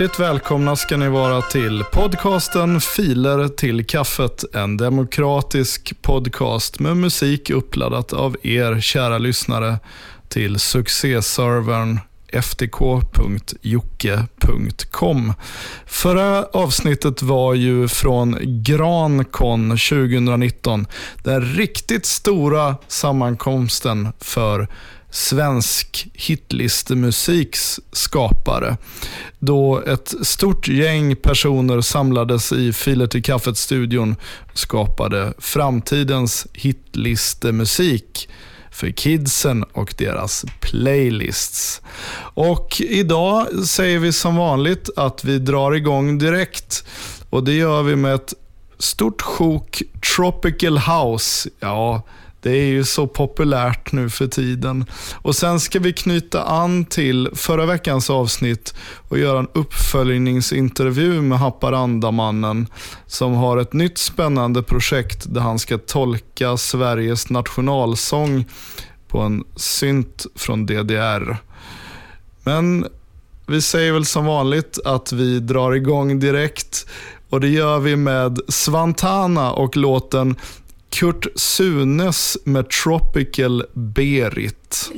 Hjärtligt välkomna ska ni vara till podcasten Filer till kaffet. En demokratisk podcast med musik uppladdat av er kära lyssnare till succéservern ftk.jocke.com. Förra avsnittet var ju från Grancon 2019. Den riktigt stora sammankomsten för svensk hitlistemusiks skapare. Då ett stort gäng personer samlades i Filer till kaffet-studion skapade framtidens hitlistemusik för kidsen och deras playlists. Och idag säger vi som vanligt att vi drar igång direkt. Och det gör vi med ett stort sjok Tropical House. Ja, det är ju så populärt nu för tiden. Och Sen ska vi knyta an till förra veckans avsnitt och göra en uppföljningsintervju med Haparandamannen som har ett nytt spännande projekt där han ska tolka Sveriges nationalsång på en synt från DDR. Men vi säger väl som vanligt att vi drar igång direkt och det gör vi med Svantana och låten Kurt Sunes med Tropical Berit.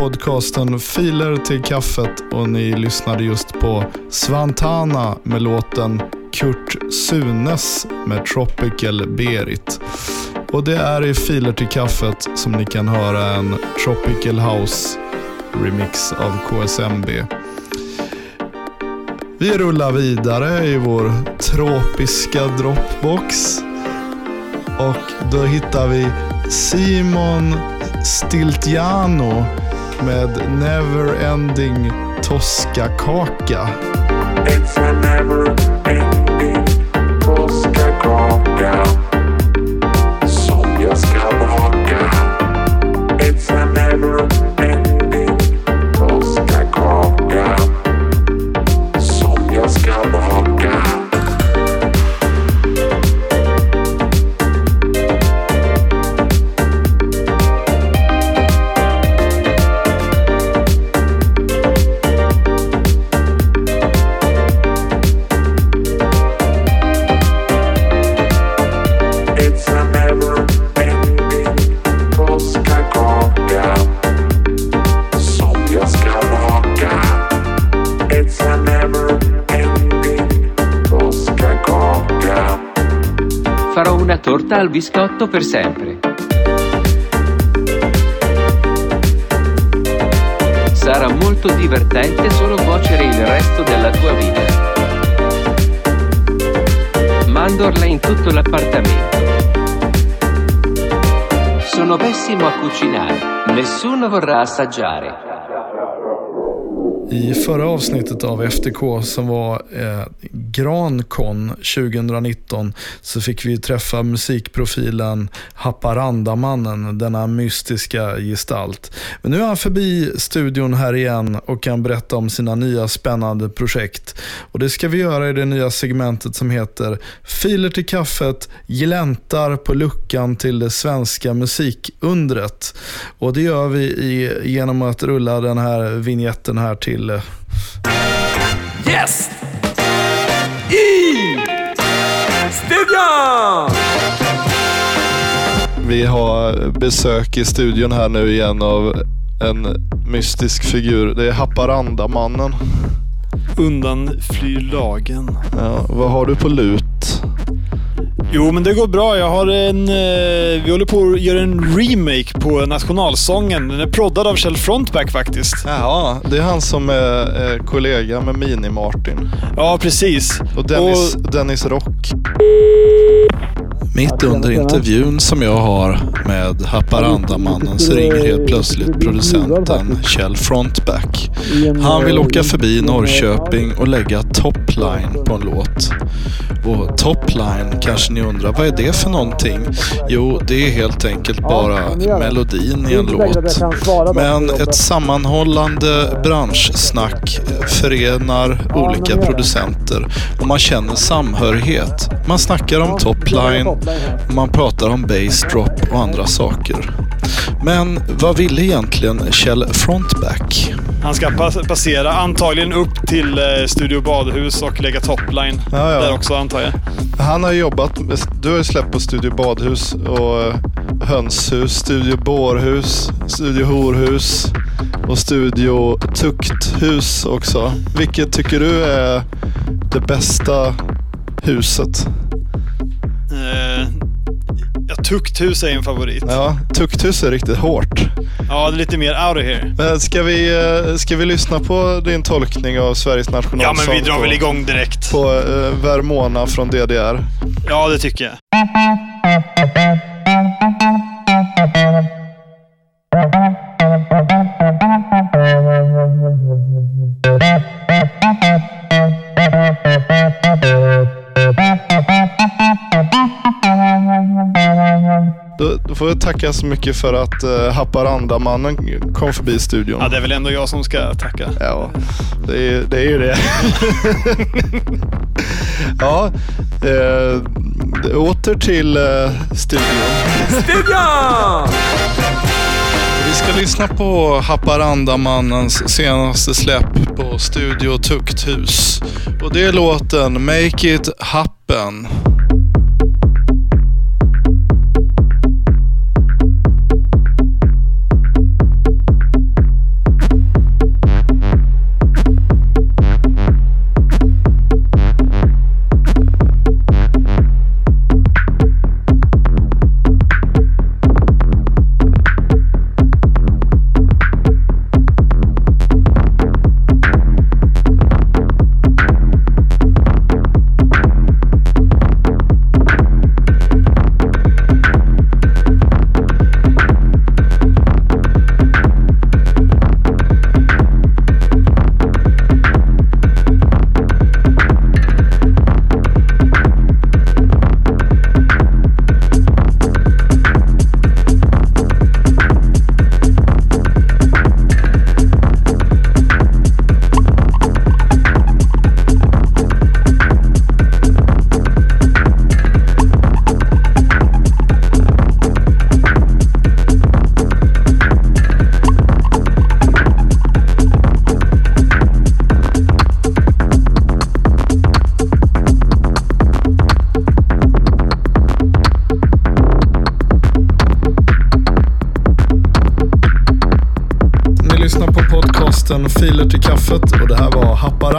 Podcasten Filer till kaffet och ni lyssnade just på Svantana med låten Kurt Sunes med Tropical Berit. Och det är i Filer till kaffet som ni kan höra en Tropical House remix av KSMB. Vi rullar vidare i vår tropiska Dropbox. Och då hittar vi Simon Stiltiano med Neverending toscakaka. It's a never ending Toscakaka al biscotto per sempre. Sarà molto divertente solo cuocere il resto della tua vita. Mandorla in tutto l'appartamento. Sono pessimo a cucinare. Nessuno vorrà assaggiare. I förra avsnittet av FTK som var eh, Grancon 2019 så fick vi träffa musikprofilen Haparandamannen, denna mystiska gestalt. Men nu är han förbi studion här igen och kan berätta om sina nya spännande projekt. Och Det ska vi göra i det nya segmentet som heter Filer till kaffet, gläntar på luckan till det svenska musikundret. Och det gör vi i, genom att rulla den här vignetten här till Yes! Vi har besök i studion här nu igen av en mystisk figur. Det är Haparandamannen. Undanflyr lagen. Ja, vad har du på lut? Jo, men det går bra. Jag har en... Eh, vi håller på att göra en remake på nationalsången. Den är proddad av Kjell Frontback faktiskt. Jaha, det är han som är, är kollega med Mini-Martin. Ja, precis. Och Dennis, Dennis Rock. Mitt under intervjun som jag har med Haparandamannen så ringer helt plötsligt producenten Kjell Frontback. Han vill åka förbi Norrköping och lägga topline på en låt. Och topline kanske ni undrar, vad är det för någonting? Jo, det är helt enkelt bara melodin i en låt. Men ett sammanhållande branschsnack förenar olika producenter och man känner samhörighet. Man snackar om topline man pratar om bass drop och andra saker. Men vad ville egentligen Kjell Frontback? Han ska pass passera antagligen upp till eh, Studio Badhus och lägga topline. Ja, ja. Där också antar jag. Han har jobbat, du har ju släppt på Studio Badhus och eh, Hönshus, Studio Bårhus, Studio Horhus och Studio Tukthus också. Vilket tycker du är det bästa huset? Ja, Tukthus är en favorit. Ja, Tukthus är riktigt hårt. Ja, det är lite mer out of here. Men ska vi, eh, ska vi lyssna på din tolkning av Sveriges Ja, nationalsång? men vi drar på, väl igång direkt. På eh, Vermona från DDR. Ja, det tycker jag. Får tacka så mycket för att uh, Haparandamannen kom förbi studion. Ja, det är väl ändå jag som ska tacka. Ja, det är, det är ju det. ja, eh, åter till eh, studion. Studion! Vi ska lyssna på Haparandamannens senaste släpp på Studio Tukthus. Och det är låten Make It Happen.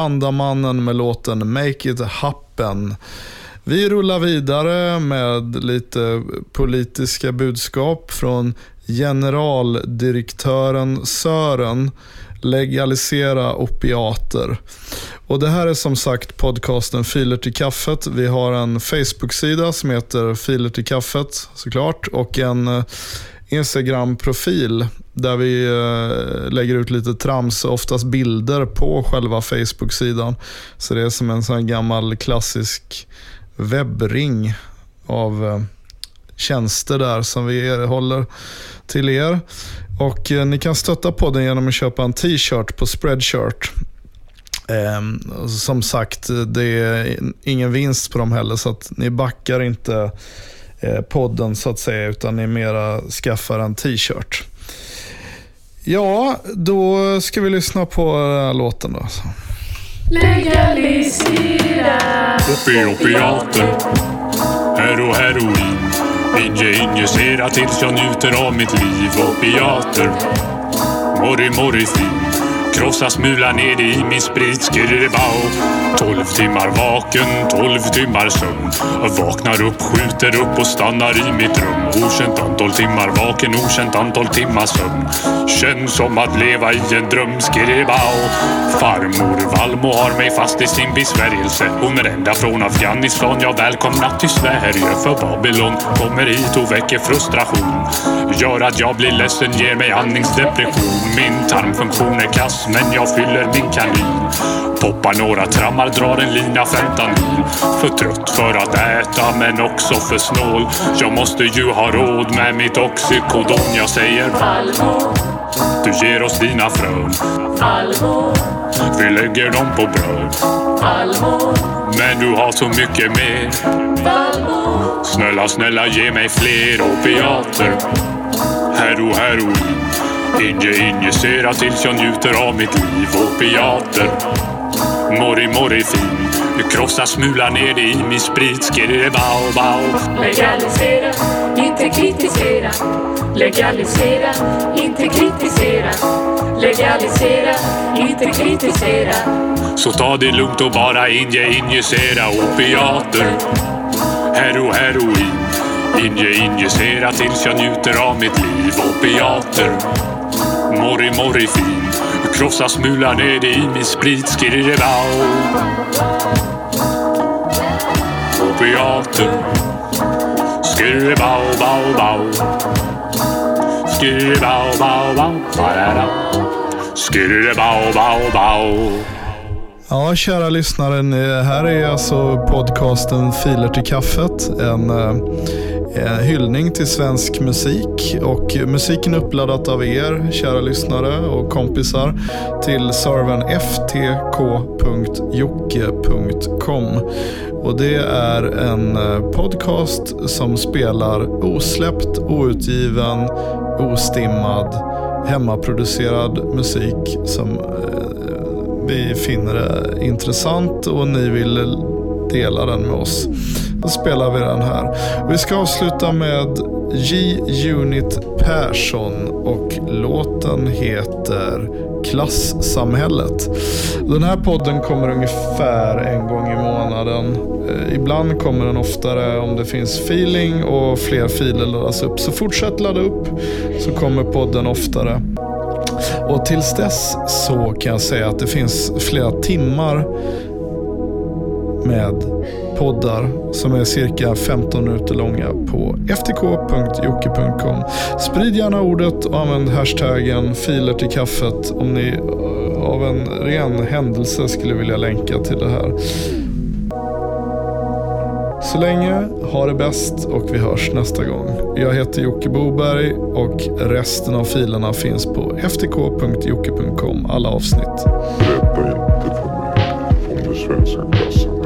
Var med låten Make it happen. Vi rullar vidare med lite politiska budskap från generaldirektören Sören legalisera opiater. Och Det här är som sagt podcasten Filer till kaffet. Vi har en Facebook-sida som heter Filer till kaffet såklart och en eh, Instagram-profil där vi eh, lägger ut lite trams, oftast bilder på själva Facebook-sidan. Så det är som en sån gammal klassisk webbring av eh, tjänster där som vi erhåller till er. Och eh, Ni kan stötta podden genom att köpa en t-shirt på Spreadshirt. Eh, som sagt, det är ingen vinst på dem heller så att ni backar inte podden så att säga utan ni mera skaffar en t-shirt. Ja, då ska vi lyssna på här låten då. Legalisera. Opi opiater, hero heroin Inge injicera tills jag njuter av mitt liv. Opiater, morri morrifin Krossa smulan ner i min sprit skirribao Tolv timmar vaken, tolv timmar sömn. Vaknar upp, skjuter upp och stannar i mitt rum. Okänt antal timmar vaken, okänt antal timmar sömn. Känns som att leva i en dröm, skirribao Farmor Valmo har mig fast i sin besvärjelse. Hon är ända från Afghanistan, jag välkomnat till Sverige För Babylon kommer hit och väcker frustration. Gör att jag blir ledsen, ger mig andningsdepression. Min tarmfunktion är kass, men jag fyller min kanin. Poppar några trammar, drar en lina fentanyl För trött för att äta, men också för snål. Jag måste ju ha råd med mitt oxycodon. Jag säger Valmo, du ger oss dina frön. Valmo, Vi lägger dem på bröd. Valmo, Men du har så mycket mer. Valmo Snälla, snälla ge mig fler opiater. Hero, heroin Inge, injicera tills jag njuter av mitt liv Opiater Morri, morrifin Krossa smular ner det i min sprit. Skirribao, bao Legalisera, inte kritisera. Legalisera, inte kritisera. Legalisera, inte kritisera. Så ta det lugnt och bara inge, injicera opiater Hero, heroin Inge, injicera tills jag njuter av mitt liv Opiater Mori mori fin Krossa smulan ner i min sprit Skirribao Opiater Skirribao, bao, bao Skirribao, bao, bao Ba-da-da. Bao, bao Ja, kära lyssnare. Här är alltså podcasten Filer till kaffet. En, eh, Eh, hyllning till svensk musik. Och musiken är uppladdat av er, kära lyssnare och kompisar, till servern ftk.jocke.com. Och det är en eh, podcast som spelar osläppt, outgiven, ostimmad, hemmaproducerad musik som eh, vi finner det intressant och ni vill dela den med oss. Då spelar vi den här. Vi ska avsluta med J-Unit Persson och låten heter Klassamhället. Den här podden kommer ungefär en gång i månaden. Eh, ibland kommer den oftare om det finns feeling och fler filer laddas upp. Så fortsätt ladda upp så kommer podden oftare. Och tills dess så kan jag säga att det finns flera timmar med poddar som är cirka 15 minuter långa på ftk.jocke.com. Sprid gärna ordet och använd hashtaggen filer till kaffet om ni eh, av en ren händelse skulle vilja länka till det här. Så länge, ha det bäst och vi hörs nästa gång. Jag heter Jocke Boberg och resten av filerna finns på ftk.jocke.com, alla avsnitt. Berätta inte för mig om det svenska klassen.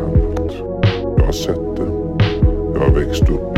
Jag har sett det. Jag har växt upp